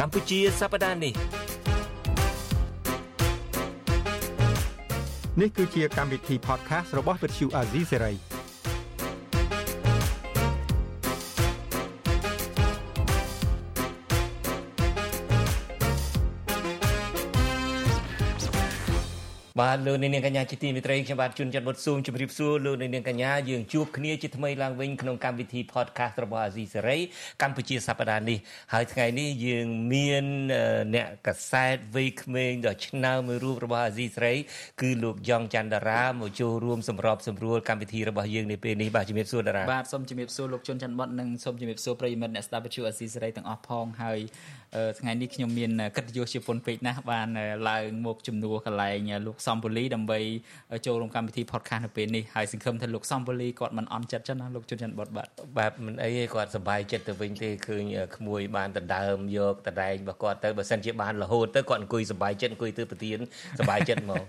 កម្ពុជាសប្តាហ៍នេះនេះគឺជាកម្មវិធី podcast របស់ Vuthu Azizi Serai បាទលោកនាងកញ្ញាជាទីមេត្រីខ្ញុំបាទជួនច័ន្ទបុតស៊ូមជម្រាបសួរលោកនាងកញ្ញាយើងជួបគ្នាជាថ្មីឡើងវិញក្នុងកម្មវិធី podcast របស់អាស៊ីសេរីកម្ពុជាសប្តាហ៍នេះហើយថ្ងៃនេះយើងមានអ្នកកសែតវ័យក្មេងដ៏ឆ្នើមមួយរូបរបស់អាស៊ីសេរីគឺលោកយ៉ងច័ន្ទតារាមកចូលរួមសម្របសម្រួលកម្មវិធីរបស់យើងនាពេលនេះបាទជំរាបសួរតារាបាទសូមជំរាបសួរលោកជួនច័ន្ទបុតនិងសូមជំរាបសួរប្រិយមិត្តអ្នកស្ដាប់វិទ្យុអាស៊ីសេរីទាំងអស់ផងហើយ ថ្ងៃនេះខ្ញុំមានកិត្តិយសជាពន់ពេកណាស់បានឡើងមកជំនួសកន្លែងលោកសំពូលីដើម្បីចូលរួមកម្មវិធី podcast នៅពេលនេះហើយសង្ឃឹមថាលោកសំពូលីគាត់មិនអន់ចិត្តចឹងណាលោកជុនច័ន្ទបុតបាទបាទមិនអីទេគាត់សប្បាយចិត្តទៅវិញទេឃើញក្មួយបានដណ្ដើមយកតដែងរបស់គាត់ទៅបើសិនជាបានរហូតទៅគាត់អង្គុយសប្បាយចិត្តអង្គុយទើបប្រទៀនសប្បាយចិត្តហ្មង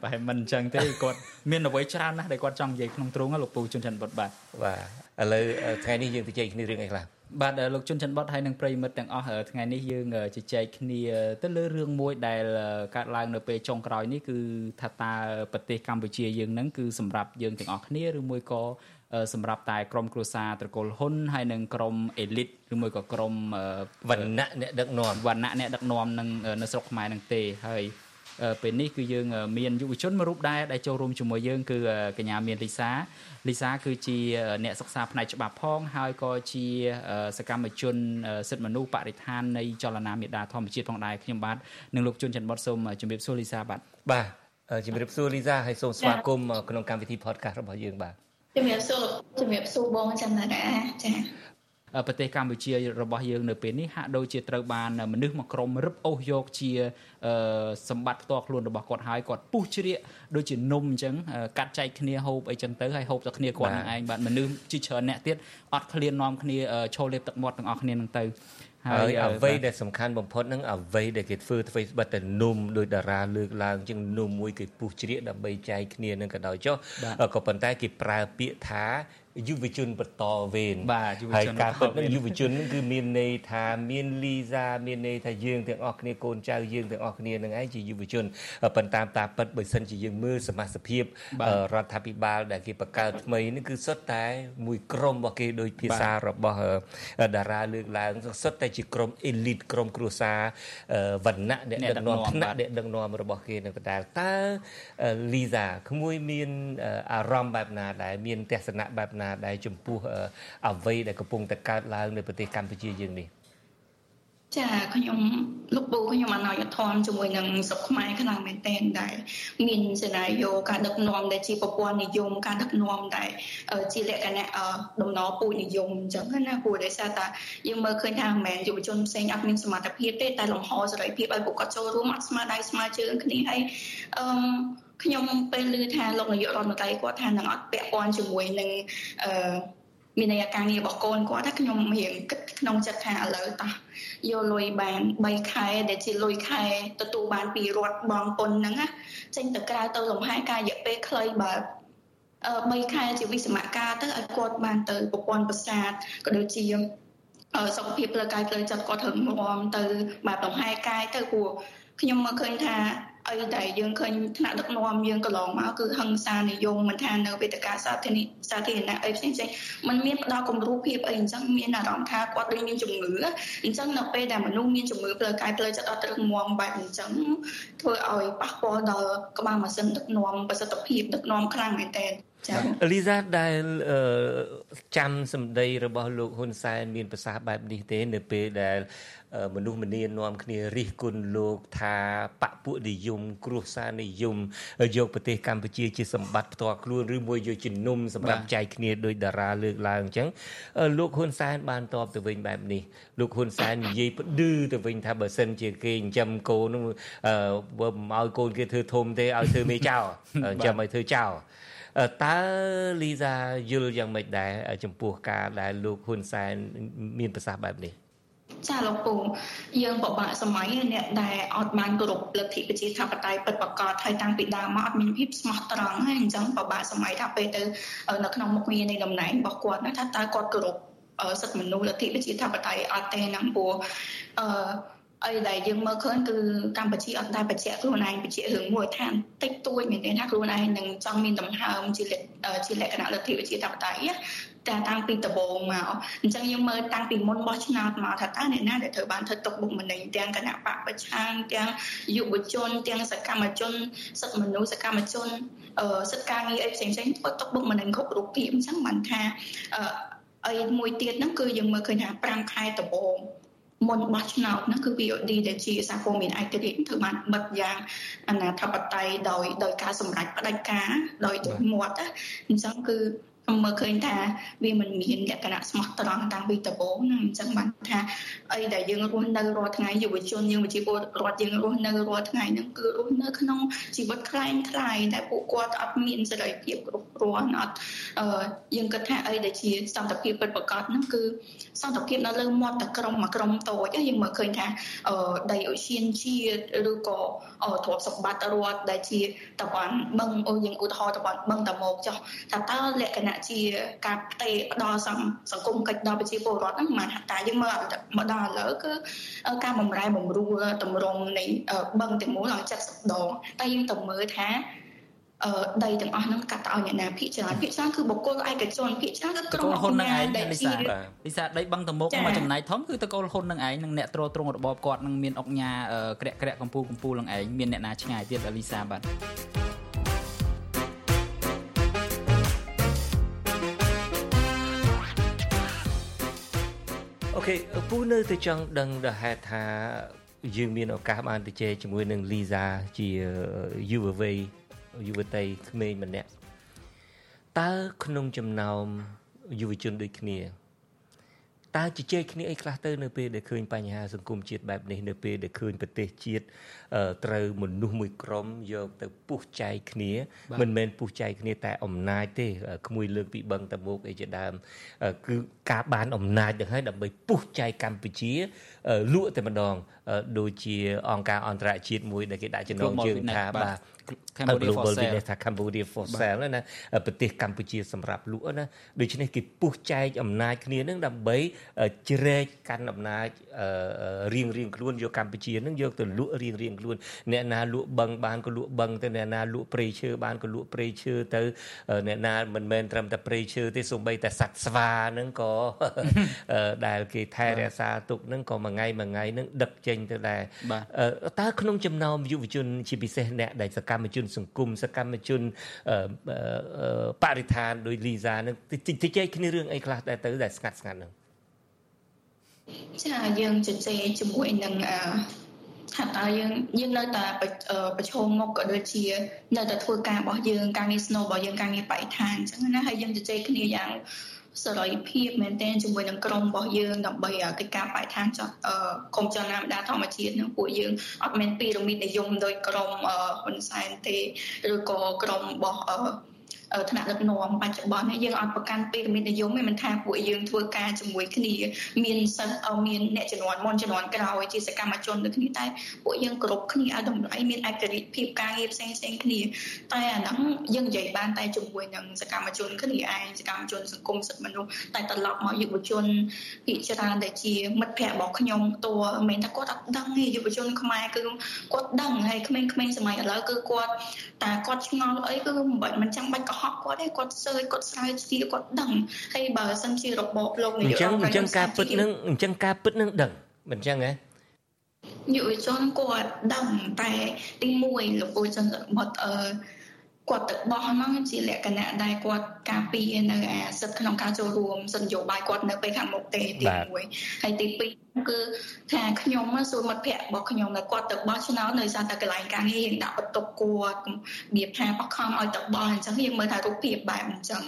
ប្រហែលមិនអញ្ចឹងទេគាត់មានអ្វីច្រើនណាស់ដែលគាត់ចង់និយាយក្នុងទ្រង់លោកពូជុនច័ន្ទបុតបាទបាទឥឡូវថ្ងៃនេះយើងទៅជែកគ្នារឿងអីខ្លះ បាទលោកជុនច័ន្ទបតហើយនិងប្រិយមិត្តទាំងអស់ថ្ងៃនេះយើងជជែកគ្នាទៅលើរឿងមួយដែលកើតឡើងនៅពេលចុងក្រោយនេះគឺថាតើប្រទេសកម្ពុជាយើងនឹងគឺសម្រាប់យើងទាំងអស់គ្នាឬមួយក៏សម្រាប់តែក្រុមគ្រួសារត្រកូលហ៊ុនហើយនិងក្រុមអេលីតឬមួយក៏ក្រុមវណ្ណៈអ្នកដឹកនាំវណ្ណៈអ្នកដឹកនាំនឹងនៅស្រុកខ្មែរនឹងទេហើយ ពេលនេះគឺយើងមានយុវជនមួយរូបដែរដែលចូលរួមជាមួយយើងគឺកញ្ញាមានលីសាលីសាគឺជាអ្នកសិក្សាផ្នែកច្បាប់ផង ហើយក៏ជាសកម្មជនសិទ្ធិមនុស្សបរិស្ថាននៃចលនាមេដាធម្មជាតិផងដែរខ្ញុំបាទនឹងលោកជុនច័ន្ទបតសូមជម្រាបសួរលីសាបាទបាទជម្រាបសួរលីសាហើយសូមស្វាគមន៍ក្នុងកម្មវិធី podcast របស់យើងបាទជំរាបសួរជំរាបសួរបងចន្ទរាចា ប្រទេសកម្ពុជារបស់យើងនៅពេលនេះហាក់ដូចជាត្រូវបានមនុស្សមួយក្រុមរឹបអូសយកជាសម្បត្តិផ្ទាល់ខ្លួនរបស់គាត់ហើយគាត់ពុះជ្រៀកដូចជានំអញ្ចឹងកាត់ចែកគ្នាហូបអីចឹងទៅហើយហូបតែគ្នាគាត់នឹងឯងបាទមនុស្សជាច្រើនអ្នកទៀតអត់ឃ្លាននាំគ្នាឈោលេបទឹកមាត់ទាំងអស់គ្នានឹងទៅហើយអ្វីដែលសំខាន់បំផុតហ្នឹងអ្វីដែលគេធ្វើធ្វើស្បិតតែនំដោយតារាលើកឡើងជាងនំមួយគេពុះជ្រៀកដើម្បីចែកគ្នានឹងក៏ដោយចុះក៏ប៉ុន្តែគេប្រើពាក្យថា យុវជនបន្តវេនបាទយុវជនហើយការពិតនឹងយុវជននឹងគឺមានន័យថាមានលីសាមានន័យថាយើងទាំងអស់គ្នាកូនចៅយើងទាំងអស់គ្នានឹងឯងជាយុវជនប៉ុន្តែតាមពិតបើសិនជាយើងមើលសមាជិកភាពរដ្ឋាភិបាលដែលគេបង្កើតថ្មីនេះគឺសុទ្ធតែមួយក្រុមរបស់គេដោយភាសារបស់តារាលើកឡើងសុទ្ធតែជាក្រុមអេលីតក្រុមគ្រួសារវណ្ណៈអ្នកដឹកនាំថ្នាក់អ្នកដឹកនាំរបស់គេនៅកណ្ដាលតើលីសាក្មួយមានអារម្មណ៍បែបណាដែរមានទស្សនៈបែបណាដែរចំពោះអ្វីដែលកំពុងតែកើតឡើងនៅប្រទេសកម្ពុជាយើងនេះ ចាខ្ញុំលោកពូខ្ញុំអនុញ្ញាតធំជាមួយនឹងសុខខ្មែរខ្លាំងមែនទែនដែរមានសេណារីយ៉ូការដឹកនាំដែលជាប្រព័ន្ធនិយមការដឹកនាំដែលជាលក្ខណៈដំណរពូជនិយមអញ្ចឹងណាព្រោះដោយសារតែយើងមើលឃើញថាមិនមែនយុវជនផ្សេងអត់មានសមត្ថភាពទេតែលំហសេរីភាពឲ្យពួកគាត់ចូលរួមអត់ស្មើដៃស្មើជើងគ្នាហើយអឺខ្ញុំពេលឮថាលោកនាយករដ្ឋមន្ត្រីគាត់ថានឹងអត់ពាក់ព័ន្ធជាមួយនឹងអឺមានន័យការងាររបស់កូនគាត់ថាខ្ញុំរៀងគិតក្នុងចិត្តថាឥឡូវតោះ យកលុយបាន3ខែដែលជាលុយខែទទួលបានពីរដ្ឋបងពុនហ្នឹងណាចេញទៅក្រៅទៅលំហែការរយៈពេលខ្លីបើអឺ3ខែជាវិសមការទៅឲ្យគាត់បានទៅប្រព័ន្ធប្រសាទក៏ដូចជាសុខភាពផ្លូវកាយផ្លូវចិត្តគាត់រឹងមាំទៅបែបលំហែកាយទៅព្រោះខ្ញុំមកឃើញថា អីដែលយើងឃើញថ្នាក់ដឹកនាំយើងកន្លងមកគឺហឹង្សានិយមមិនថានៅវេទិកាសាធារណៈសាធារណៈអីផ្សេងផ្សេងมันមានផ្ដល់គំរូភាពអីអញ្ចឹងមានអារម្មណ៍ថាគាត់ដូចមានជំងឺអញ្ចឹងនៅពេលដែលមនុស្សមានជំងឺផ្លូវកាយផ្លូវចិត្តអត់រឹងមាំបែបអញ្ចឹងធ្វើឲ្យប៉ះពាល់ដល់ក្បាលម៉ាស៊ីនដឹកនាំប្រសិទ្ធភាពដឹកនាំខ្លាំងមែនទែនលីសាដែលចាំសម្ដីរបស់លោកហ៊ុនសែនមានប្រសាសន៍បែបនេះទេនៅពេលដែលមនុស្សម្នានាំគ្នារិះគន់លោកថាបពពួកនិយម គ្រោះសារនិយមយកប្រទេសកម្ពុជាជាសម្បត្តិផ្ទាល់ខ្លួនឬមួយយកជំនុំសម្រាប់ចែកគ្នាដោយតារាលើកឡើងអញ្ចឹងលោកហ៊ុនសែនបានតបទៅវិញបែបនេះលោកហ៊ុនសែននិយាយផ្ដឺទៅវិញថាបើសិនជាគេចិញ្ចឹមកូននោះបើមិនឲ្យកូនគេធ្វើធំទេឲ្យធ្វើមេចោលចិញ្ចឹមឲ្យធ្វើចោលតើលីសាយល់យ៉ាងម៉េចដែរចំពោះការដែលលោកហ៊ុនសែនមានប្រសាសន៍បែបនេះ ចាលោកពូយើងពិបាកសម័យអ្នកដែលអត់បានគោរពលទ្ធិប្រជាធិបតេយ្យពិតប្រាកដហើយតាំងពីដើមមកអត់មានភាពស្មោះត្រង់ហើយអញ្ចឹងពិបាកសម័យថាពេលទៅនៅក្នុងមុខងារនៃតំណែងរបស់គាត់ណាថាតើគាត់គោរពសិទ្ធិមនុស្សលទ្ធិប្រជាធិបតេយ្យអត់ទេណាព្រោះអឺ អីដែលយើងមើលឃើញគឺកម្ពុជាអត់ដែលបញ្ជាក់ខ្លួនឯងបញ្ជាក់រឿងមួយឋានតិចតួចមែនទេថាខ្លួនឯងនឹងចង់មានដង្ហើមជាជាលក្ខណៈលទ្ធិប្រជាធិបតេយ្យតែតាំងពីដំបូងមកអញ្ចឹងយើងមើលតាំងពីមុនបោះឆ្នោតមកថាតើអ្នកណាដែលត្រូវបានធ្វើទុកបុកម្នេញទាំងគណៈបកប្រឆាំងទាំងយុវជនទាំងសកម្មជនសិទ្ធិមនុស្សសកម្មជនសិទ្ធិការងារអីផ្សេងៗធ្វើទុកបុកម្នេញគ្រប់រូបភាពអញ្ចឹងបានថាអីមួយទៀតហ្នឹងគឺយើងមើលឃើញថា5ខែដំបូង មុនបោះឆ្នោតហ្នឹងគឺ VOD ដែលជាសារព័ត៌មានឯករាជ្យធ្វើបានបិទយ៉ាងអនាធបត័យដោយដោយការសម្រេចផ្ដាច់ការដោយមាត់អញ្ចឹងគឺ ខ្ញុំមើលឃើញថាវាមិនមានលក្ខណៈស្មោះត្រង់តាំងពីដំបូងណាអញ្ចឹងបានថាអីដែលយើងរស់នៅរាល់ថ្ងៃយុវជនយើងជាពលរដ្ឋយើងរស់នៅរាល់ថ្ងៃហ្នឹងគឺរស់នៅក្នុងជីវិតខ្លែងខ្លាយតែពួកគាត់អត់មានសេរីភាពគ្រប់គ្រាន់អត់យើងគិតថាអីដែលជាសន្តិភាពពិតប្រាកដហ្នឹងគឺសន្តិភាពនៅលើមាត់តែក្រុមមួយក្រុមតូចយើងមើលឃើញថាដីអូសៀនជាតិឬក៏ទ្រព្យសម្បត្តិរដ្ឋដែលជាតំបន់បឹងអូយើងឧទាហរណ៍តំបន់បឹងតាមកចុះថាតើលក្ខណៈជាការផ្ទេផ្ដល់សង្គមកិច្ចដល់ប្រជាពលរដ្ឋហ្នឹងមិនថាតែយើងមើលមកដល់ឥឡូវគឺការបំរែបំរួលតម្រង់នៃបឹងទាំងមូលដល់70ដងតែយើងទៅមើលថាអឺដីទាំងអស់ហ្នឹងកាត់ទៅឲ្យអ្នកណាភិកច្រើនភិកច្រើនគឺបុគ្គលឯកជនភិកច្រើនគឺក្រុមហ៊ុននឹងឯងលីសាលីសាដីបឹងតមុកមកចំណាយធំគឺតកូលហ៊ុននឹងឯងនឹងអ្នកត្រួតត្រងរបបគាត់នឹងមានអុកញ៉ាក្រាក់ក្រាក់កំពូលកំពូលនឹងឯងមានអ្នកណាឆ្ងាយទៀតលីសាបាទ អូខេពូនៅតែចង់ដឹងដល់ហេតុថាយើងមានឱកាសបានទៅជែកជាមួយនឹងលីសាជាយុវវ័យយុវតីក្មេងម្នាក់តើក្នុងចំណោមយុវជនដូចគ្នា តើជជែកគ្នាអីខ្លះទៅនៅពេលដែលឃើញបញ្ហាសង្គមជាតិបែបនេះនៅពេលដែលឃើញប្រទេសជាតិត្រូវមនុស្សមួយក្រុមយកទៅពុះចែកគ្នាមិនមែនពុះចែកគ្នាតែអំណាចទេក្មួយលើកពីបឹងតមុកអីជាដើមគឺការបានអំណាចទៅហើយដើម្បីពុះចែកកម្ពុជាលក់តែម្ដងដូចជាអង្គការអន្តរជាតិមួយដែលគេដាក់ចំណងជើងថាបាទ Cambodia for sale ថា Cambodia for sale ណាប្រទេសកម្ពុជាសម្រាប់លក់ណាដូច្នេះគេពុះចែកអំណាចគ្នានឹងដើម្បីជ្រែកកាន់អំណាចរៀងរៀងខ្លួនយកកម្ពុជានឹងយកទៅលក់រៀងរៀងខ្លួនអ្នកណាលក់បឹងបានក៏លក់បឹងទៅអ្នកណាលក់ព្រៃឈើបានក៏លក់ព្រៃឈើទៅអ្នកណាមិនមែនត្រឹមតែព្រៃឈើទេសូម្បីតែសត្វស្វានឹងក៏ដែលគេថែរក្សាទុកនឹងក៏មួយថ្ងៃមួយថ្ងៃនឹងដឹកចេញទៅដែរតើក្នុងចំណោមយុវជនជាពិសេសអ្នកដែលសកម្មជន សង្គមសកម្មជនបរិស្ថានដោយលីសានឹងតិចៗគ្នារឿងអីខ្លះដែរទៅដែលស្ងាត់ស្ងាត់ហ្នឹងចាយើងជជែកជាមួយនឹងថាតើយើងយើងនៅតែប្រឈមមុខក៏ដូចជា នៅតែធ្វើការរបស់យើងការងារ snow របស់យើងការងារបរិស្ថានអញ្ចឹងណាហើយយើងជជែកគ្នាយ៉ាង សេរីភាពមែនទែនជាមួយនឹងក្រុមរបស់យើងដើម្បីកិច្ចការបរិស្ថានចោះកុំចលនាម្ដាធម្មជាតិនឹងពួកយើងអត់មានពីរ៉ាមីតនិយមដោយក្រុមហ៊ុនសែនទេឬក៏ក្រុមរបស់ ថ្នាក់ដឹកនាំបច្ចុប្បន្ននេះយើងអត់ប្រកាន់ពីរមីតនិយមទេមិនថាពួកយើងធ្វើការជាមួយគ្នាមានសិស្សមានអ្នកជំនាន់មុនជំនាន់ក្រោយជាសកម្មជនដូចគ្នាតែពួកយើងគ្រប់គ្នាឲ្យតម្លៃមានឯករាជ្យភាពការងារផ្សេងផ្សេងគ្នាតែអាហ្នឹងយើងនិយាយបានតែជាមួយនឹងសកម្មជនគ្នាឯងសកម្មជនសង្គមសិទ្ធិមនុស្សតែត្រឡប់មកយុវជនពិចារណាដែលជាមិត្តភ័ក្តិរបស់ខ្ញុំតួមិនមែនថាគាត់អត់ដឹងទេយុវជនខ្មែរគឺគាត់ដឹងហើយក្មេងៗសម័យឥឡូវគឺគាត់តែគាត់ឆ្ងល់អីគឺមិនមិនចាំបាច់កុហកគាត់ទេគាត់សើចគាត់ស្រាវជ្រាវគាត់ដឹងហើយបើសិនជារបបលោកនាយកអញ្ចឹងអញ្ចឹងការពិតនឹងអញ្ចឹងការពិតនឹងដឹងមិនអញ្ចឹងហ៎យុវជនគាត់ដឹងតែទី1លោកពូចន្ទបុតអឺគាត់ទៅបោះហ្នឹងជាលក្ខណៈដែលគាត់ការពារនៅអាសិទ្ធិក្នុងការចូលរួមសិទ្ធិនយោបាយគាត់នៅពេលខាងមុខទេទី1ហើយទី2 គឺថាខ្ញុំសួរមិត្តភ័ក្តិរបស់ខ្ញុំដែលគាត់ទៅបោះឆ្នោតនៅសារតែកន្លែងការងារយើងដាក់បន្ទុកគាត់របៀបថាបខំឲ្យទៅបោះអញ្ចឹងយើងមើលថារូបភាពបែបអញ្ចឹង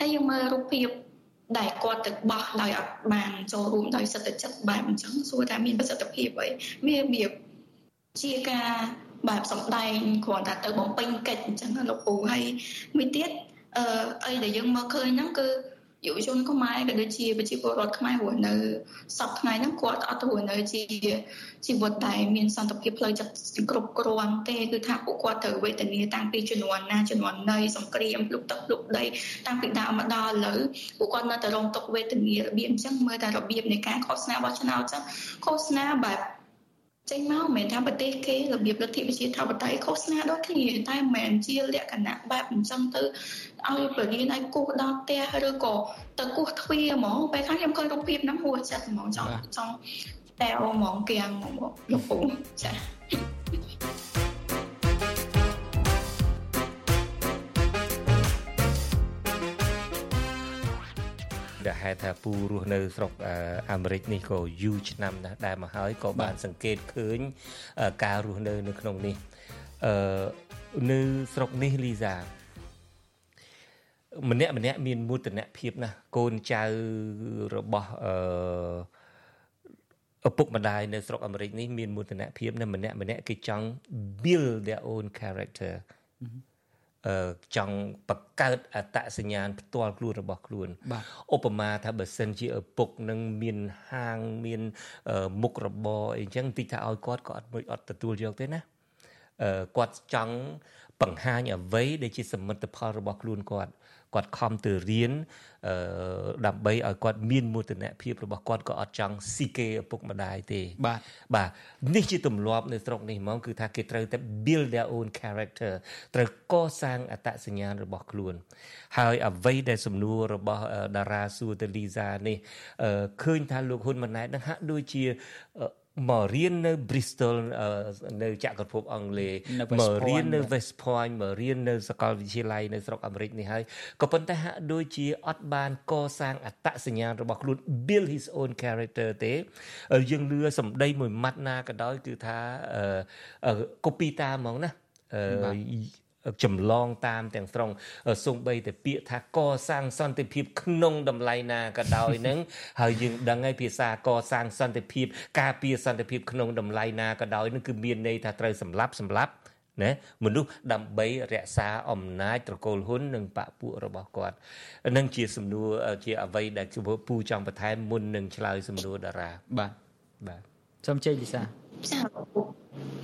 ហើយយើងមើលរូបភាពដែលគាត់ទៅបោះដោយអត់បានចូលរួមដោយសិទ្ធិចិត្តបែបអញ្ចឹងសួរថាមានប្រសិទ្ធភាពអីវាវាជាការបែបសំដែងគ្រាន់តែទៅបំពេញកិច្ចអញ្ចឹងលោកពូហើយមួយទៀតអឺអីដែលយើងមកឃើញហ្នឹងគឺ យុវជនខ្មែរក៏ដូចជាប្រជាពលរដ្ឋខ្មែររស់នៅសពថ្ងៃហ្នឹងគាត់អត់រស់នៅជាជីវិតដែលមានសន្តិភាពផ្លូវចិត្តគ្រប់គ្រាន់ទេគឺថាពួកគាត់ត្រូវវេទនាតាំងពីជំនាន់ណាជំនាន់ណីសង្គ្រាមលុកទឹកលុកដីតាំងពីដើមមកដល់ឥឡូវពួកគាត់នៅតែរងទុក្ខវេទនារបៀបអញ្ចឹងមើលតែរបៀបនៃការឃោសនារបស់ឆ្នោតចឹងឃោសនាបែប ចេញមកមិនមែនថាប្រទេសគេរបៀបលទ្ធិប្រជាធិបតេយ្យឃោសនាដូចគ្នាតែមិនមែនជាលក្ខណៈបែបអញ្ចឹងទៅឲ្យបរិញ្ញាឲ្យគោះដល់ផ្ទះឬក៏ទៅគោះទ្វារហ្មងពេលខ្លះខ្ញុំឃើញរូបភាពហ្នឹងហួសចិត្តហ្មងចង់ចង់តែអូហ្មងគៀងហ្មងលោកពូចា ដែលហេតុថាពូរស់នៅស្រុកអាមេរិកនេះក៏យូរឆ្នាំណាស់ដែរមកហើយក៏បានសង្កេតឃើញការរស់នៅនៅក្នុងនេះអឺនៅស្រុកនេះលីសាម្នាក់ម្នាក់មានមោទនភាពណាស់កូនចៅរបស់អឺឪពុកម្ដាយនៅស្រុកអាមេរិកនេះមានមោទនភាពណាស់ម្នាក់ម្នាក់គេចង់ build their own character ចង់បង្កើតអត្តសញ្ញាណផ្ទាល់ខ្លួនរបស់ខ្លួនឧបមាថាបើសិនជាឪពុកនឹងមានហាងមានមុខរបរអីចឹងតិចថាឲ្យគាត់ក៏អត់មួយអត់ទទួលយកទេណាគាត់ចង់ បង្ហាញអ្វីដែលជាសមិទ្ធផលរបស់ខ្លួនគាត់គាត់ខំទៅរៀនអឺដើម្បីឲ្យគាត់មានមោទនភាពរបស់គាត់ក៏អត់ចង់ស៊ីគេឪពុកម្ដាយទេបាទបាទនេះជាទម្លាប់នៅស្រុកនេះហ្មងគឺថាគេត្រូវតែ build their own character ត្រូវកសាងអត្តសញ្ញាណរបស់ខ្លួន ហើយអ្វីដែលសំណួររបស់តារាសួរទៅលីហ្សានេះឃើញថាលោកហ៊ុនម៉ាណែតនឹងហាក់ដូចជា មករៀននៅ Bristol នៅចក្រភពអង់គ្លេសមករៀននៅ West Point មករៀននៅសាកលវិទ្យាល័យនៅស្រុកអាមេរិកនេះហើយក៏ប៉ុន្តែហាក់ដូចជាអត់បានកសាងអត្តសញ្ញាណរបស់ខ្លួន build his own character ទេយើងលឺសម្ដីមួយម៉ាត់ណាក៏ដោយគឺថា copy តាមហ្មងណា ចម្លងតាមទាំងស្រុងសំបីតែពាក្យថាកសាងសន្តិភាពក្នុងតម្លៃណាក៏ដោយនឹងហើយយើងដឹងហើយភាសាកសាងសន្តិភាព ការពារសន្តិភាពក្នុងតម្លៃណាក៏ដោយនឹងគឺមានន័យថាត្រូវសម្លាប់សម្លាប់ណាមនុស្សដើម្បីរក្សាអំណាចត្រកូលហ៊ុននិងបពុរបស់គាត់នឹងជាសំណួរជាអ្វីដែលពូចង់បន្ថែមមុននឹងឆ្លើយសំណួរតារាបាទបាទសូមជ័យវិសាចា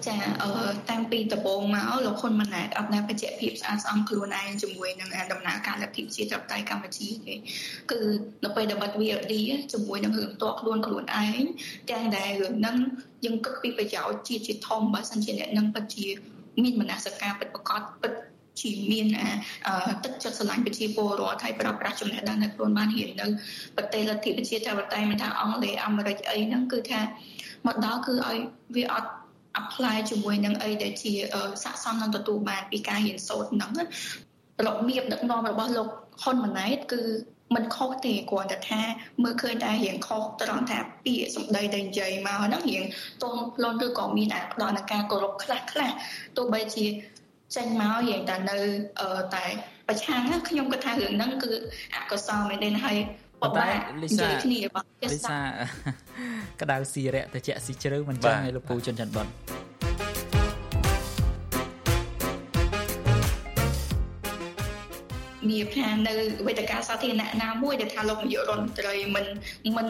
ចាអឺតាំងពីដំបូងមកលោកហ៊ុនម៉ាណែតអត់ដែលបញ្ជាក់ភាពស្អាតស្អំខ្លួនឯងជាមួយនឹងដំណើរការលទ្ធិប្រជាធិបតេយ្យកម្ពុជាទេគឺនៅពេលដែលបាត់ VOD ជាមួយនឹងរឿងតខ្លួនខ្លួនឯងទាំងដែលរឿងហ្នឹងយើងគិតពីប្រយោជន៍ជាតិជាធំបើសិនជាអ្នកនឹងពិតជាមានមនសិការពិតប្រកបពិតជាមានទឹកចិត្តស្រឡាញ់ប្រជាពលរដ្ឋហើយប្រើប្រាស់ចំណេះដឹងនៅខ្លួនបានហ៊ាននៅប្រទេសលទ្ធិប្រជាធិបតេយ្យមិនថាអង់គ្លេសអាមេរិកអីហ្នឹងគឺថាមកដល់គឺឲ្យវាអត់ apply ជាមួយនឹងអីដែលជាស័ក្តិសមនឹងទទួលបានពីការរៀនសូត្រហ្នឹងរបៀបដឹកនាំរបស់លោកហ៊ុនម៉ាណែតគឺមិនខុសទេគ្រាន់តែថាមើលឃើញតែរៀងខុសត្រង់ថាពាក្យសម្ដីដែលនិយាយមកហ្នឹងរៀងទន់ភ្លន់ឬក៏មានអាផ្ដល់នឹងការគោរពខ្លះខ្លះទោះបីជាចេញមករៀងតែនៅតែប្រឆាំងខ្ញុំគិតថារឿងហ្នឹងគឺអកុសលមែនទេហើយ ប៉ុន្តែលីសាលីសាក្តៅស៊ីរៈតិចស៊ីជ្រៅមិនចឹងឯលោកពូចិនច័ន្ទបុតមានថានៅវេទិកាសាធារណៈណាមួយដែលថាលោកនាយករដ្ឋមន្ត្រីមិនមិន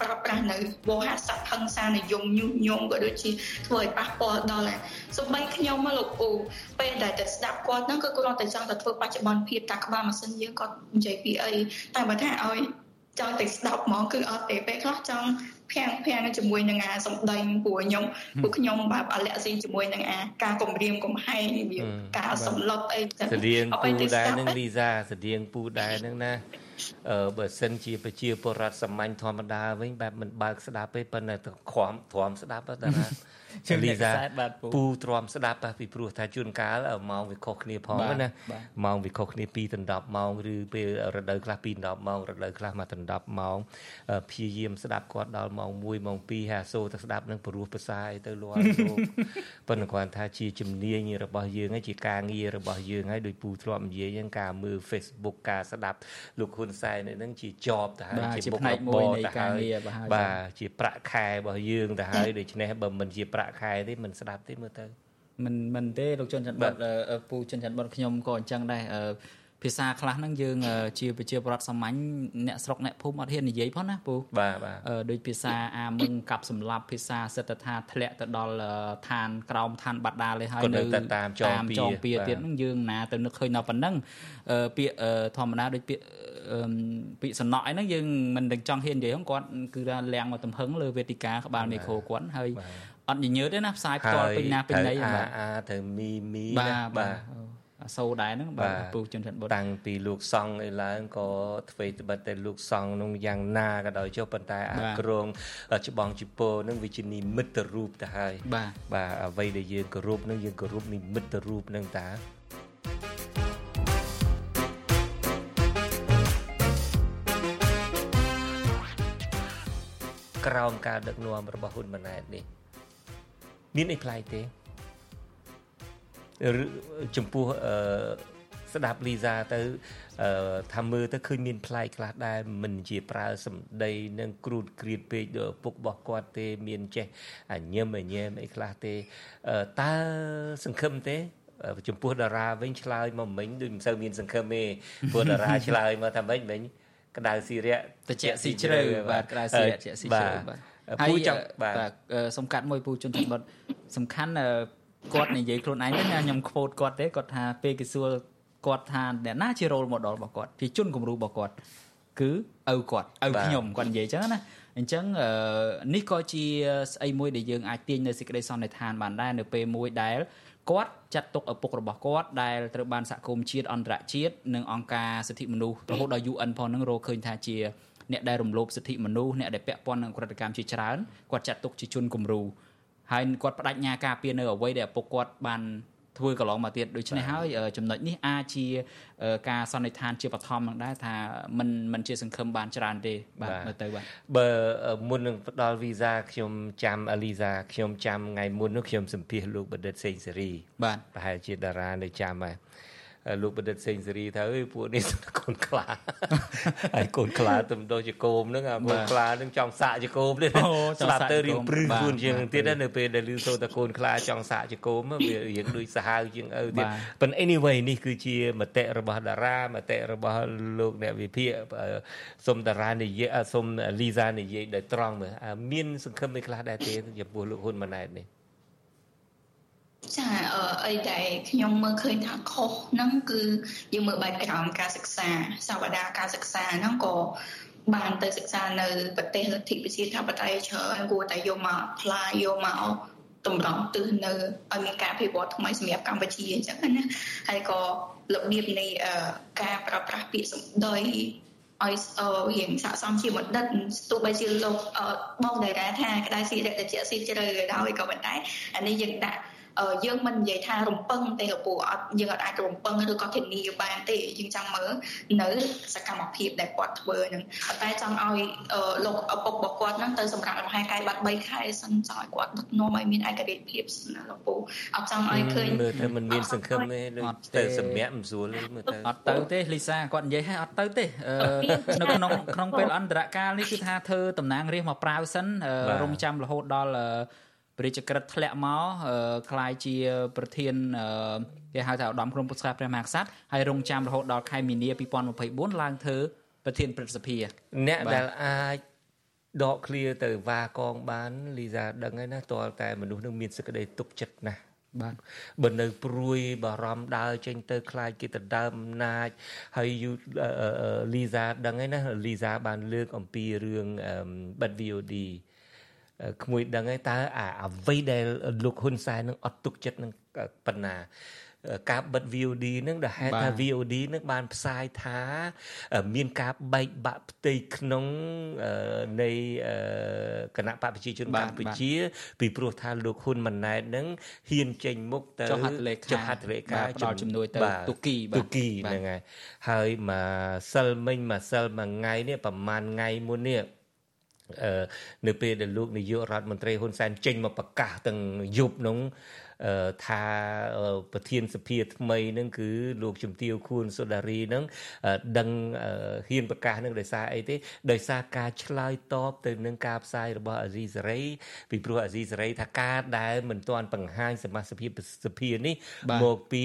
ប្រើប្រាស់នៅវោហារស័ព្ទហិង្សានិយមញុះញង់ក៏ដូចជាធ្វើឲ្យប៉ះពាល់ដល់សូម្បីខ្ញុំមកលោកពូពេលដែលទៅស្ដាប់គាត់ហ្នឹងគឺគ្រាន់តែចង់តែធ្វើបច្ចុប្បន្នភាពតាក្បាលម៉ាស៊ីនយើងគាត់និយាយពីអីតែបើថាឲ្យ ចង់តែស្ដាប់ហ្មងគឺអត់ទេពេលខ្លះចង់ភាំងភាំងជាមួយនឹងអាសម្ដីពួកខ្ញុំពួកខ្ញុំបែបអលក្ខស៊ីជាមួយនឹងអាការគម្រាមកំហែងវាការសម្លុតអីចឹងស្តៀងពូដែរនឹងលីសាស្តៀងពូដែរនឹងណាអឺ បើសិនជាប្រជាពលរដ្ឋសាមញ្ញធម្មតាវិញបែបមិនបើកស្ដាប់ទេប៉ុន្តែគ្រាំទ្រាំស្ដាប់តាណាជាលីសាពូទ្រាំស្ដាប់ពីព្រោះថាជួនកាលម៉ោងវាខុសគ្នាផងណាម៉ោងវាខុសគ្នា2ដល់10ម៉ោងឬពេលរដូវខ្លះ2ដល់10ម៉ោងរដូវខ្លះមកដល់10ម៉ោងព្យាយាមស្ដាប់គាត់ដល់ម៉ោង1ម៉ោង2ហើយសូទៅស្ដាប់នឹងព្រោះភាសាអីទៅលាល់លោកប៉ុន្តែគាត់ថាជាជំនាញរបស់យើងហើយជាការងាររបស់យើងហើយដោយពូធ្លាប់និយាយហ្នឹងការមើល Facebook ការស្ដាប់លោកហ៊ុនសែនហ្នឹងជាជាប់ទៅហើយជាមុខរបរទៅហើយបាទជាប្រាក់ខែរបស់យើងទៅហើយដូច្នេះបើមិនជាប្រាក់ខែទេមិនស្ដាប់ទេមើលទៅមិនមិនទេលោកជនច័ន្ទបុតពូជនច័ន្ទបុតខ្ញុំក៏អញ្ចឹងដែរ ភាសាខ្លះហ្នឹងយើងជាប្រជាប្រដ្ឋសាមញ្ញអ្នកស្រុកអ្នកភូមិអត់ហ៊ាននិយាយផងណាពូបាទបាទដូចភាសាអាមឹងកាប់សម្លាប់ភាសាសិទ្ធថាធ្លាក់ទៅដល់ឋានក្រោមឋានបាដាលឯហើយនៅតាមចងពីចងពីទៀតហ្នឹងយើងណាទៅនឹកឃើញដល់ប៉ុណ្ណឹងពាក្យធម្មតាដូចពាក្យពាក្យសំណក់អីហ្នឹងយើងមិនដឹងចង់ហ៊ាននិយាយហ្នឹងគាត់គឺថាលៀងមកទំហឹងលើវេទិកាក្បាលមេក្រូគាត់ហើយអត់ញញើតទេណាផ្សាយផ្ទាល់ពេញណាពេញណីបាទអាត្រូវមីមីណាបាទ អសូដែរហ្នឹងបាទពូជនច័ន្ទបុត្រតាំងពីលោកសង្ឃអីឡើងក៏ធ្វើត្បិតតែលោកសង្ឃនោះយ៉ាងណាក៏ដោយចុះប៉ុន្តែអាក្រងច្បងជីពោនឹងវាជានិមិត្តរូបទៅហើយបាទបាទអ្វីដែលយើងគោរពនឹងយើងគោរពនិមិត្តរូបនឹងតាក្រោមការដឹកនាំរបស់ហ៊ុនម៉ាណែតនេះមានអីប្លែកទេ ចំពោះអឺស្ដាប់លីសាទៅអឺថាមើលទៅឃើញមានប្លែកខ្លះដែរមិនជាប្រើសម្ដីនឹងគ្រូតគ្រៀតពេកដល់ពុករបស់គាត់ទេ មានចេះអញឹមអញែមអីខ្លះទេតើសង្ឃឹមទេចំពោះតារាវិញឆ្លើយមកមិញដូចមិនសូវមាន សង្ឃឹមទេព្រោះតារាឆ្លើយមកថាម៉េចមិញក្តៅស៊ីរៈតិចស៊ីជ្រៅបាទក្តៅស៊ីរៈតិចស៊ីជ្រៅបាទពូចង់បាទសំកាត់មួយពូជនធម្មសំខាន់ គាត់និយាយខ្លួនឯងហ្នឹងខ្ញុំខ្វូតគាត់ទេគាត់ថាពេលគេសួរគាត់ថាអ្នកណាជា role model របស់គាត់ជាជនគំរូរបស់គាត់គឺឪគាត់ឪខ្ញុំគាត់និយាយចឹងណាអញ្ចឹងនេះក៏ជាស្អីមួយដែលយើងអាចទាញនៅសេចក្តីសន្និដ្ឋានបានដែរនៅពេលមួយដែលគាត់ចាត់ទុកឪពុករបស់គាត់ដែលត្រូវបានសហគមន៍ជាតិអន្តរជាតិនិងអង្គការសិទ្ធិមនុស្សរហូតដល់ UN ផងនឹងរកឃើញថាជាអ្នកដែលរំលោភសិទ្ធិមនុស្សអ្នកដែលពាក់ព័ន្ធនឹងក្រតកម្មជាច្រើនគាត់ចាត់ទុកជាជនគំរូ ហើយគាត់បដិញ្ញាការពារនៅអ្វីដែលឪពុកគាត់បានធ្វើកន្លងមកទៀតដូច្នេះហើយចំណុចនេះអាចជាការសន្និដ្ឋានជាបឋមនឹងដែរថាมันมันជាសង្ឃឹមបានច្រើនទេបាទមើលទៅបាទបើមុននឹងផ្ដល់វីសាខ្ញុំចាំអាលីសាខ្ញុំចាំថ្ងៃមុននោះខ្ញុំសម្ភាសលោកបណ្ឌិតសេងសេរីបាទប្រហែលជាតារានៅចាំហើយ លោកបណ្ឌិតសេងសេរីថាអើយពួកនេះកូនខ្លាហើយកូនខ្លាទៅដោះជាគោមហ្នឹងអាកូនខ្លាហ្នឹងចង់សាក់ជាគោមទេស្លាប់ទៅរៀងព្រឺខ្លួនជាងទៀតនៅពេលដែលឮសូរតែកូនខ្លាចង់សាក់ជាគោមវារៀងដូចសាហាវជាងឪទៀតប៉ុន្តែ anyway នេះគឺជាមតិរបស់តារាមតិរបស់លោកអ្នកវិភាគសុំតារានិយាយសុំលីសានិយាយដោយត្រង់មើលមានសង្ឃឹមអីខ្លះដែរទេចំពោះលោកហ៊ុនម៉ាណែតនេះ ចាអីដែលខ្ញុំមើលឃើញថាខុសហ្នឹងគឺយើងមើលបែបក្រោមការសិក្សាសាវតាការសិក្សាហ្នឹងក៏បានទៅសិក្សានៅប្រទេសលទ្ធិប្រជាធិបតេយ្យច្រើនគួរតែយកមកផ្លាយយកមកតម្រង់ទិសនៅឲ្យមានការវិវត្តថ្មីសម្រាប់កម្ពុជាអញ្ចឹងណាហើយក៏របៀបនៃការប្រើប្រាស់ពាក្យសម្ដីឲ្យរៀងស័កសមជាបណ្ឌិតទោះបីជាលោកបងតារាថាក្តៅស៊ីរៈតិចស៊ីជ្រៅដោយក៏ប៉ុន្តែអានេះយើងដាក់ យើងមិននិយាយថារំពឹងទេលោកពូអត់យើងអត់អាចរំពឹងឬក៏ធានាបានទេយើងចង់មើលនៅសកម្មភាពដែលគាត់ធ្វើហ្នឹងតែចង់ឲ្យលោកឪពុករបស់គាត់ហ្នឹងទៅសម្រាប់លំហែកាយបាត់3ខែសិនចង់ឲ្យគាត់ដឹកនាំឲ្យមានឯករាជ្យភាពណាលោកពូអត់ចង់ឲ្យឃើញមើលទៅមិនមានសង្ឃឹមទេដូចទៅសម្រាប់មិនស្រួលទេមើលទៅអត់ទៅទេលីសាគាត់និយាយឲ្យអត់ទៅទេនៅក្នុងក្នុងពេលអន្តរកាលនេះគឺថាធ្វើតំណាងរាស្ត្រមកប្រាវសិនរងចាំរហូតដល់ព្រះរាជក្រឹត្យធ្លាក់មកคล้ายជាប្រធានគេហៅថាឧត្តមក្រុមប្រឹក្សាព្រះមហាក្សត្រហើយរងចាំរហូតដល់ខែមីនា2024ឡើងធ្វើប្រធានព្រឹទ្ធសភាអ្នកដែលអាចដកឃ្លាទៅវ៉ាកងបានលីសាដឹងហើយណាតលតែមនុស្សនឹងមានសេចក្តីទុកចិត្តណាស់បាទបើនៅព្រួយបារម្ភដើរចេញទៅខ្លាចគេទៅដើមអំណាចហើយយូលីសាដឹងហើយណាលីសាបានលើកអំពីរឿងបិទ VOD ក្មួយដឹងហើយតើអាអ្វីដែលលោកហ៊ុនសែននឹងអត់ទុកចិត្តនឹងប៉ុណ្ណាការបិទ VOD នឹងដែលហេតុថា VOD នឹងបានផ្សាយថា មានការបែកបាក់ផ្ទៃក្នុងនៃគណៈបកប្រជាជនកម្ពុជា ពីព្រោះថាលោកហ៊ុនម៉ាណែតនឹងហ៊ានចេញមុខទៅចុះហត្ថលេខាផ្ដល់ជំនួយទៅទូគីទូគីហ្នឹងហើយហើយមកសិលមិញមកសិលមួយថ្ងៃនេះប្រហែលថ្ងៃមុននេះ នៅពេលដែលលោកនាយករដ្ឋមន្ត្រីហ៊ុនសែនចេញមកប្រកាសទាំងយប់នោះថាប្រធានសភាថ្មីនឹងគឺលោកជំទាវខួនសុដារីនឹងដឹងហ៊ានប្រកាសនឹងដោយសារអីទេដោយសារការឆ្លើយតបទៅនឹងការផ្សាយរបស់អាស៊ីសេរីពីព្រោះអាស៊ីសេរីថាការដែលមិនទាន់បង្ហាញសមាជិកសភានេះមកពី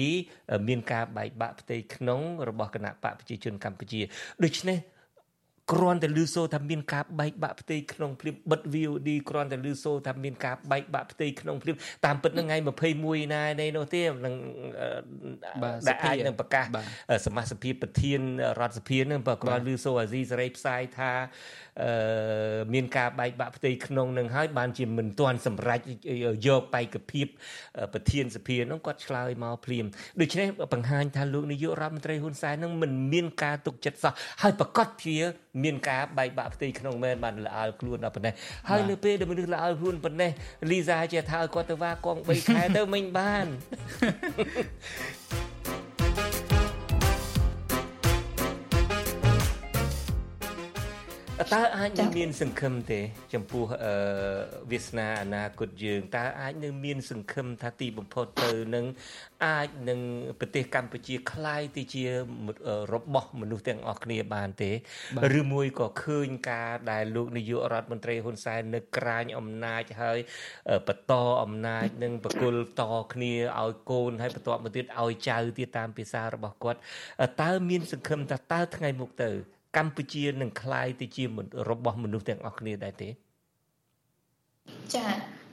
មានការបែកបាក់ផ្ទៃក្នុងរបស់គណៈបកប្រជាជនកម្ពុជាដូច្នេះ គ្រាន់តែលឺសូរថាមានការបែកបាក់ផ្ទៃក្នុងភ្លាមបិទ VOD គ្រាន់តែលឺសូរថាមានការបែកបាក់ផ្ទៃក្នុងភ្លាមតាមពិតនឹងថ្ងៃ21ណានៃនោះទេនឹងដែលអាចនឹងប្រកាសសមាជិកប្រធានរដ្ឋសភានឹងបើគ្រាន់លឺសូរអាស៊ីសេរីផ្សាយថាអឺ មានការបែកបាក់ផ្ទៃក្នុងនឹងហើយបានជាមិនទាន់សម្រេចយកបេក្ខភាពប្រធានសភានោះគាត់ឆ្លើយមកភ្លាមដូច្នេះបង្ហាញថាលោកនាយករដ្ឋមន្ត្រីហ៊ុនសែននឹងមិនមានការទុកចិត្តសោះហើយប្រកាសជាមានការបែកបាក់ផ្ទៃក្នុងមែនបានល្អល់ខ្លួនដល់ប៉ុណ្ណេះហើយនៅពេលដែលមនុស្សល្អល់ខ្លួនប៉ុណ្ណេះលីសាជាថាឲ្យគាត់ទៅវាកង3ខែទៅមិនបាន តើអាចនឹងមានសង្ឃឹមទេ ចំពោះអឺវាសនាអនាគតយើងតើអាចនឹងមានសង្ឃឹមថាទីបំផុតទៅនឹងអាចនឹងប្រទេសកម្ពុជាคล้ายទៅជារបស់មនុស្សទាំងអស់គ្នាបានទេឬមួយក៏ឃើញការដែលលោកនាយករដ្ឋមន្ត្រីហ៊ុនសែននៅក្រាញអំណាចហើយបន្តអំណាចនឹងបកុលតគ្នាឲ្យកូនហើយបន្ទាប់មកទៀតឲ្យចៅទៀតតាមភាសារបស់គាត់តើមានសង្ឃឹមថាតើថ្ងៃមុខទៅ កម្ពុជានឹងคล้ายទៅជារបស់មនុស្សទាំងអស់គ្នាដែរទេចា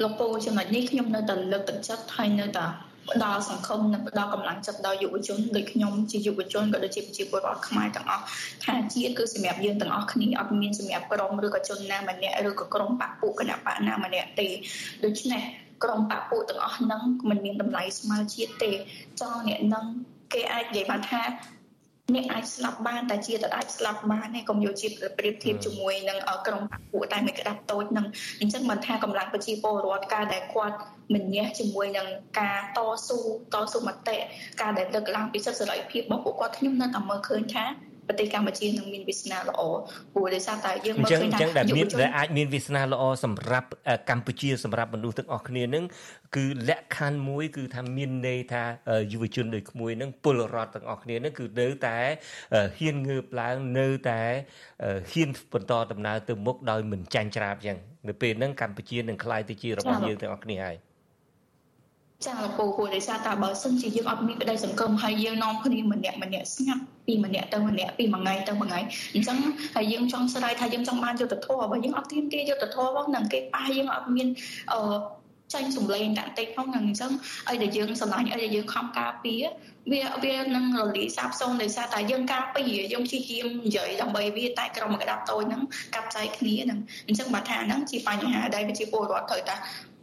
លោកពូចំណុចនេះខ្ញុំនៅតែលើកទឹកចិត្តហើយនៅតែផ្ដល់សង្ឃឹមនិងផ្ដល់កម្លាំងចិត្តដល់យុវជនដូចខ្ញុំជាយុវជនក៏ដូចជាប្រជាពលរដ្ឋខ្មែរទាំងអស់ថាជាតិគឺសម្រាប់យើងទាំងអស់គ្នាអត់មានសម្រាប់ក្រុមឬក៏ជនណាម្នាក់ឬក៏ក្រុមបកពួកគណៈបកណាម្នាក់ទេដូច្នេះក្រុមបកពួកទាំងអស់ហ្នឹងមិនមានតម្លៃស្មើជាតិទេចង់អ្នកហ្នឹងគេអាចនិយាយបានថា អ្នកអាចស្លាប់បានតែជាតិអាចស្លាប់បានទេកុំយកជាប្រៀបធៀបជាមួយនឹងក្រុមបពួកតែមួយក្តាប់តូចនឹងអញ្ចឹងមិនថាកម្លាំងប្រជាពលរដ្ឋការដែលគាត់មិនញះជាមួយនឹងការតស៊ូតស៊ូមតិការដែលលើកឡើងពីសិទ្ធិសេរីភាពរបស់ពួកគាត់ខ្ញុំនៅតែមើលឃើញថា ប្រទេសកម្ពុជានឹងមានវាសនាល្អព្រោះដោយសារតែយើងមើលឃើញថាអញ្ចឹងដែលមានដែលអាចមានវាសនាល្អសម្រាប់កម្ពុជាសម្រាប់មនុស្សទាំងអស់គ្នានឹងគឺលក្ខខណ្ឌមួយ គឺថាមានន័យថាយុវជនដូចក្មួយនឹងពលរដ្ឋទាំងអស់គ្នានឹងគឺនៅតែហ៊ានងើបឡើងនៅតែហ៊ានបន្តដំណើរទៅមុខដោយមិនចាញ់ច្រាបចឹងនៅពេលហ្នឹងកម្ពុជានឹងក្លាយទៅជារបស់យើងទាំងអស់គ្នាហើយ ចាលោកពូគួរដោយសារតែបើសិនជាយើងអត់មានក្តីសង្ឃឹមហើយយើងនាំគ្នាម្នាក់ម្នាក់ស្ងាត់ពីម្នាក់ទៅម្នាក់ពីមួយថ្ងៃទៅមួយថ្ងៃអញ្ចឹងហើយយើងចង់ស្រ័យថាយើងចង់បានយុទ្ធធម៌បើយើងអត់ទាមទារយុទ្ធធម៌របស់នឹងគេប៉ះយើងអត់មានអឺ ចាញ់សំឡេងតាក់តិចផងហ្នឹងអញ្ចឹងឲ្យតែយើងស្រឡាញ់ឲ្យតែយើងខំការពារវាវានឹងរលាយសាបសូន្យដោយសារតែយើងការពារយើងព្យាយាមនិយាយដើម្បីវាតែក្រុមមួយក្តាប់តូចហ្នឹងកាប់ចែកគ្នាហ្នឹងអញ្ចឹងបើថាហ្នឹងជាបញ្ហាដែលប្រជាពលរដ្ឋត្រូវតែ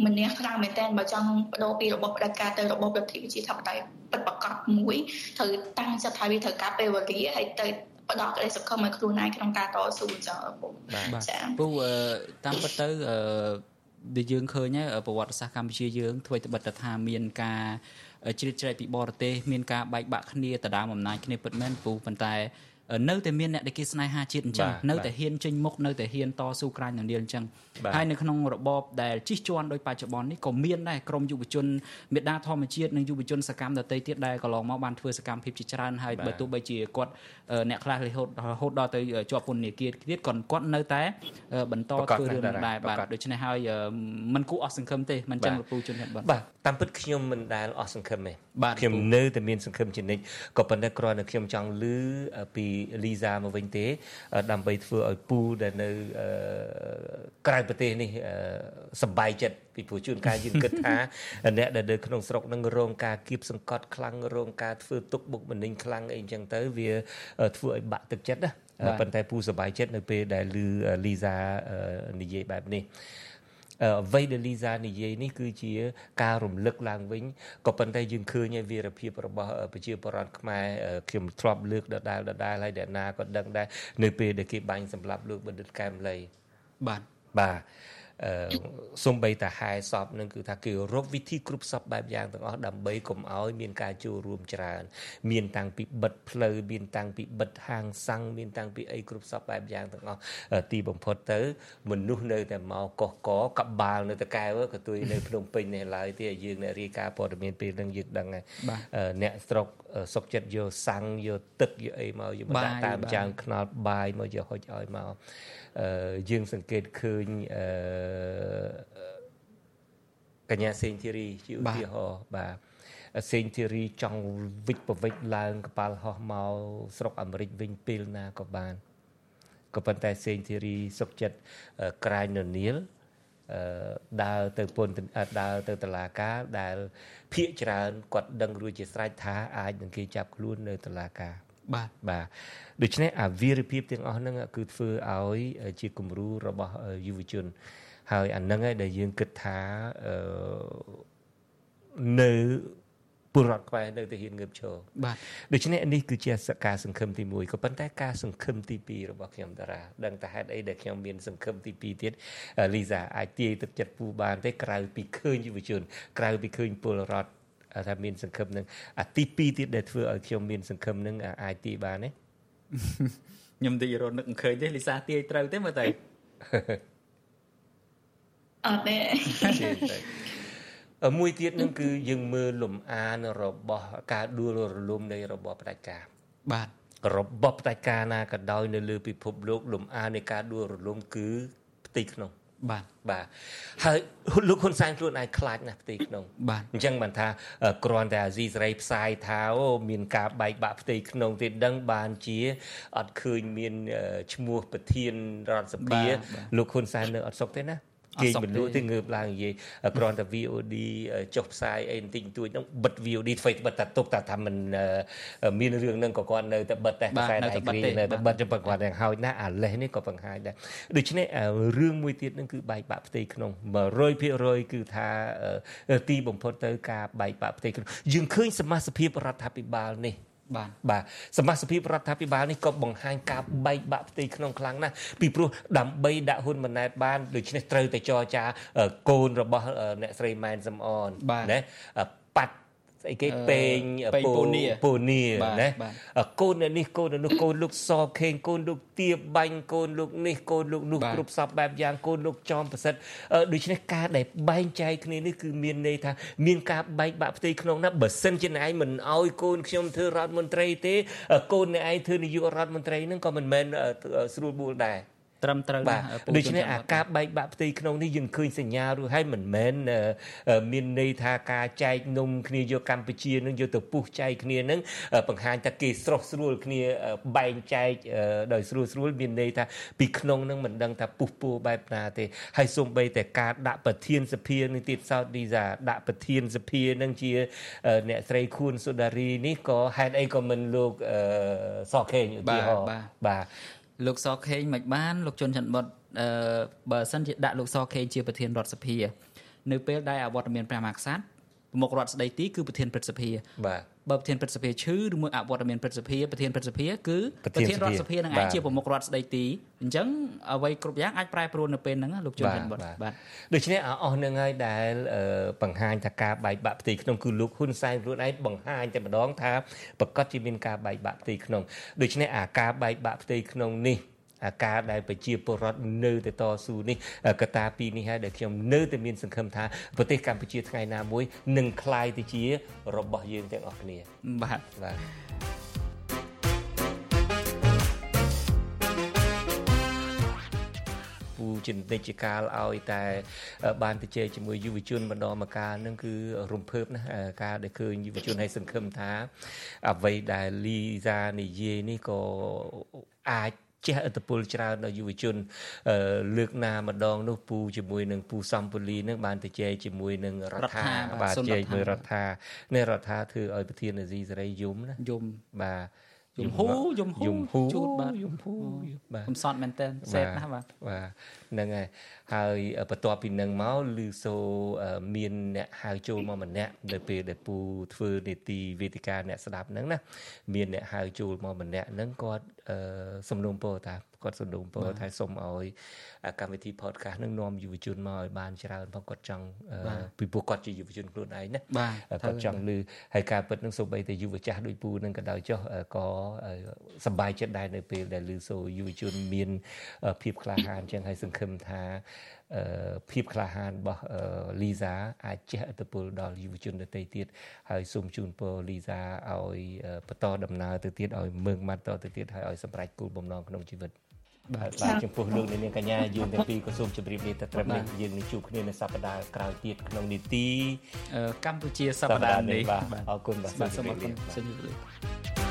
ម្នាក់ខ្លាំងមែនតើបើចង់បដូរពីរបបផ្ដាច់ការទៅរបបរដ្ឋាភិបាលធិបតេយ្យពិតប្រាកដមួយត្រូវតាំងចិត្តថាវាត្រូវការពេលវេលាហើយទៅផ្ដល់ក្តីសង្ឃឹមឲ្យខ្លួនឯងក្នុងការតស៊ូអញ្ចឹងពូចាពូតាមពិតទៅអឺ ដែលយើងឃើញប្រវត្តិសាស្ត្រកម្ពុជាយើងធ្វើត្បិតថាមានការជ្រៀតជ្រែកពីបរទេសមានការបែកបាក់គ្នាដណ្ដើមអំណាចគ្នាពិតមែនពូប៉ុន្តែ នៅតែមានអ្នកដែលគេស្នេហាជាតិអញ្ចឹងនៅតែហ៊ានចេញមុខនៅតែហ៊ានតស៊ូក្រាញនឹងនាលអញ្ចឹងហើយនៅក្នុងរបបដែលជិះជាន់ដោយបច្ចុប្បន្ននេះក៏មានដែរក្រមយុវជនមេដាធម្មជាតិនិងយុវជនសកម្មដទៃទៀតដែលកន្លងមកបានធ្វើសកម្មភាពជាច្រើនហើយបើទោះបីជាគាត់អ្នកខ្លះរហូតរហូតដល់ទៅជាប់ពន្ធនាគារទៀតក៏គាត់នៅតែបន្តធ្វើរឿងដែរបាទដូច្នេះហើយมันគួរអស់សង្ឃឹមទេមិនចឹងលពូជនហេតុបាទបាទតាមពិតខ្ញុំមិនដែលអស់សង្ឃឹមទេខ្ញុំនៅតែមានសង្ឃឹមជានិច្ចក៏ប៉ុន្តែគ្រាន់តែខ្ញុំចង់លឺពីលីសាមកវិញទេ ដើម្បីធ្វើឲ្យពូដែលនៅក្រៅប្រទេសនេះសប្បាយចិត្តពីព្រោះជួនកាលយើងគិតថាអ្នកដែលនៅក្នុងស្រុកនឹងរងការគៀបសង្កត់ខ្លាំងរងការធ្វើទុកបុកម្នេញខ្លាំងអីចឹងទៅវាធ្វើឲ្យបាក់ទឹកចិត្តណាប៉ុន្តែពូសប្បាយចិត្តនៅពេលដែលឮលីសានិយាយបែបនេះ អ្វីដែលលីសានិយាយនេះគឺជាការរំលឹកឡើងវិញក៏ប៉ុន្តែយើងឃើញហើយវីរភាពរបស់ប្រជាពលរដ្ឋខ្មែរខ្ញុំធ្លាប់លើកដដែលដដែលហើយអ្នកណាក៏ដឹងដែរនៅពេលដែលគេបាញ់សម្លាប់លោកបណ្ឌិតកែមលីបាទបាទ សំបីតាហែសពនឹងគឺថាគេរកវិធីគ្រប់សពបែបយ៉ាងទាំងអស់ដើម្បីកុំឲ្យមានការចូលរួមច្រើន មានតាំងពីបិទផ្លូវមានតាំងពីបិទហាងសាំងមានតាំងពីអីគ្រប់សពបែបយ៉ាងទាំងអស់ទីបំផុតទៅ មនុស្សនៅតែមកកកកកបាលនៅតកែវក៏ទួយនៅភ្នំពេញនេះឡើយទេយើងអ្នករាយការណ៍ព័ត៌មានពេលហ្នឹងយើងដឹងហើយអ្នកស្រុកសុកចិត្តយកសាំងយកទឹកយកអីមកយកមកដាក់តាមចានខ្នល់បាយមកយកហុចឲ្យមកយើងសង្កេតឃើញកញ្ញាសេងធីរីជាឧទាហរណ៍បាទសេងធីរីចង់វិចប្រវិចឡើងកប៉ាល់ហោះមកស្រុកអាមេរិកវិញពេលណាក៏បានក៏ប៉ុន្តែសេងធីរីសុកចិត្តក្រាញននីលដើរទៅពន្ធដើរទៅតឡាការដែលភៀកច្រើនគាត់ដឹងរួចជាស្រេចថាអាចនឹងគេចាប់ខ្លួននៅតឡាការបាទបាទដូច្នេះអាវីរភាពទាំងអស់ហ្នឹងគឺធ្វើឲ្យជាគំរូរបស់យុវជន ហើយអាហ្នឹងឯងដែលយើងគិតថាអឺនៅពលរដ្ឋខ្មែរនៅតែហ៊ានងើបឈរបាទដូច្នេះនេះគឺជាសការសង្ឃឹមទី1ក៏ប៉ុន្តែការសង្ឃឹមទី2របស់ខ្ញុំតារាដឹងតែហេតុអីដែលខ្ញុំមានសង្ឃឹមទី2ទៀតលីសាអាចទាយទឹកចិត្តពូបានទេក្រៅពីឃើញយុវជនក្រៅពីឃើញពលរដ្ឋថាមានសង្ឃឹមនឹងអាទី2ទៀតដែលធ្វើឲ្យខ្ញុំមានសង្ឃឹមនឹងអាចទាយបានទេខ្ញុំតិចរត់នឹកឃើញទេលីសាទាយត្រូវទេមើលទៅ អត់ទេមួយទៀតនឹងគឺយើងមើលលំអានរបស់ការដួលរលំនៃរបបផ្ដាច់ការបាទរបបផ្ដាច់ការណាក៏ដោយនៅលើពិភពលោកលំអាននៃការដួលរលំគឺផ្ទៃក្នុងបាទបាទហើយលោកហ៊ុនសែនខ្លួនឯងខ្លាចណាស់ផ្ទៃក្នុងបាទអញ្ចឹងបានថាគ្រាន់តែអាស៊ីសេរីផ្សាយថាអូមានការបែកបាក់ផ្ទៃក្នុងទេដឹងបានជាអត់ឃើញមានឈ្មោះប្រធានរដ្ឋសភាលោកហ៊ុនសែននៅអត់សុខទេណា គេមិនលក់ទេងើបឡើងនិយាយគ្រាន់តែ VOD ចុះផ្សាយអីបន្តិចបន្តួចហ្នឹងបិទ VOD ធ្វើបិទតែទុកតែថាមិនមានរឿងហ្នឹងក៏គាត់នៅតែបិទតែខ្សែដៃគ្រីនៅតែបិទចាំគាត់ទាំងហើយណាអាលេសនេះក៏បង្ហាញដែរដូច្នេះរឿងមួយទៀតហ្នឹងគឺបែកបាក់ផ្ទៃក្នុង100%គឺថាទីបំផុតទៅការបែកបាក់ផ្ទៃក្នុងយើងឃើញសមាជិករដ្ឋាភិបាលនេះ បាទបាទសមាជិករដ្ឋាភិបាលនេះក៏បង្ហាញការបែកបាក់ផ្ទៃក្នុងខ្លាំងណាស់ពីព្រោះដើម្បីដាក់ហ៊ុនម៉ាណែតបានដូច្នេះត្រូវតែចរចាកូនរបស់អ្នកស្រីម៉ែនសំអនណាប៉ាត់ ស្អីគេពេងពូនីពូនីណាកូននេះកូននោះកូនលោកសខេងកូនលោកទៀបបាញ់កូនលោកនេះកូនលោកនោះគ្រប់សពបែបយ៉ាងកូនលោកចំប្រសិទ្ធដូច្នេះការដែលបែងចែកគ្នានេះគឺមានន័យថាមានការបែកបាក់ផ្ទៃក្នុងណាបើសិនជាអ្នកឯងមិនអោយកូនខ្ញុំធ្វើរដ្ឋមន្ត្រីទេកូនអ្នកឯងធ្វើនាយករដ្ឋមន្ត្រីនឹងក៏មិនមែនស្រួលបួលដែរ ត្រឹមត្រូវបាទដូច្នេះអាការបែកបាក់ផ្ទៃក្នុងនេះយើងឃើញសញ្ញារួចហើយមិនមែនមានន័យថាការចែកនំគ្នាយកកម្ពុជានឹងយកទៅពុះចែកគ្នានឹងបង្ហាញថាគេស្រស់ស្រួលគ្នាបែងចែកដោយស្រួលស្រួលមានន័យថាពីក្នុងនឹងមិនដឹងថាពុះពោបែបណាទេហើយសូម្បីតែការដាក់ប្រធានសភានឹងទៀតសោតឌីសាដាក់ប្រធានសភានឹងជាអ្នកស្រីខួនសុដារីនេះក៏ហេតុអីក៏មិនលោកសខេងឧទាហរណ៍បាទ លោកសខេងមិនបានលោកជុនច័ន្ទបុតអឺបើសិនជាដាក់លោកសខេងជាប្រធានរដ្ឋសភា នៅពេលដែលអវត្តមានព្រះមហាក្សត្រប្រមុខរដ្ឋស្ដីទីគឺប្រធានព្រឹទ្ធសភាបាទ បើប្រធានព្រឹទ្ធសភាឈឺឬមួយអវត្តមានព្រឹទ្ធសភាប្រធានព្រឹទ្ធសភាគឺប្រធានរដ្ឋសភានឹងអាចជាប្រមុខរដ្ឋស្ដីទីអញ្ចឹងអ្វីគ្រប់យ៉ាងអាចប្រែប្រួលនៅពេលហ្នឹងលោកជួនច័ន្ទបុតបាទដូច្នេះអស់នឹងហើយដែលបង្ហាញថាការបែកបាក់ផ្ទៃក្នុងគឺលោកហ៊ុនសែនខ្លួនឯងបង្ហាញតែម្ដងថាប្រកាសជាមានការបែកបាក់ផ្ទៃក្នុងដូច្នេះអាការបែកបាក់ផ្ទៃក្នុងនេះ ការដែលប្រជាពលរដ្ឋនៅតែតស៊ូនេះកត្តាពីរនេះហើយដែលខ្ញុំនៅតែមានសង្ឃឹមថាប្រទេសកម្ពុជាថ្ងៃណាមួយនឹងคลายទៅជារបស់យើងទាំងអស់គ្នាបាទបាទពូចិនតិចកាលឲ្យតែបានទៅជែកជាមួយយុវជនម្ដងម្កាលនឹងគឺរំភើបណាស់ការដែលឃើញយុវជនឲ្យសង្ឃឹមថាអ្វីដែលលីសានិយាយនេះក៏អាច ជះឥទ្ធិពលច្រើនដល់យុវជនលើកណាម្ដងនោះពូជាមួយនឹងពូសំពូលីនឹងបានទៅជែកជាមួយនឹងរដ្ឋាបាទជែកមួយរដ្ឋានេះរដ្ឋាធ្វើឲ្យប្រធានអាស៊ីសេរីយំណាយំបាទយំហ៊ូយំហ៊ូយំហ៊ូជួតបាទយំហ៊ូបាទកំសត់មែនតើសេតណាបាទបាទហ្នឹងហើយហើយបន្ទាប់ពីនឹងមកលឺសូមានអ្នកហៅចូលមកម្នាក់នៅពេលដែលពូធ្វើនីតិវេទិកាអ្នកស្ដាប់ហ្នឹងណាមានអ្នកហៅចូលមកម្នាក់ហ្នឹងគាត់សំណូមពរថាគាត់សំណូមពរថាសូមឲ្យកម្មវិធី podcast នឹងនាំយុវជនមកឲ្យបានច្រើនផងគាត់ចង់ពីព្រោះគាត់ជាយុវជនខ្លួនឯងណាគាត់ចង់លឺហើយការពិតនឹងសូម្បីតែយុវចាស់ដូចពូនឹងក៏ដោយចុះក៏សប្បាយចិត្តដែរនៅពេលដែលលឺសូយុវជនមានភាពក្លាហានអញ្ចឹងហើយសង្ឃឹមថាភាពក្លាហានរបស់លីសាអាចជះឥទ្ធិពលដល់យុវជនដទៃទៀតហើយសូមជូនពរលីសាឲ្យបន្តដំណើរទៅទៀតឲ្យមើងម៉ាត់តទៅទៀតហើយឲ្យសម្រេចគោលបំណងក្នុងជីវិតបាទបាទចំពោះលោកនាងកញ្ញាយើងទាំងពីរក៏សូមជម្រាបលាតែត្រឹមនេះយើងនឹងជួបគ្នានៅសប្តាហ៍ក្រោយទៀតក្នុងនីតិកម្ពុជាសប្តាហ៍នេះបាទអរគុណបាទសូមអរគុណសូមជម្រាបលា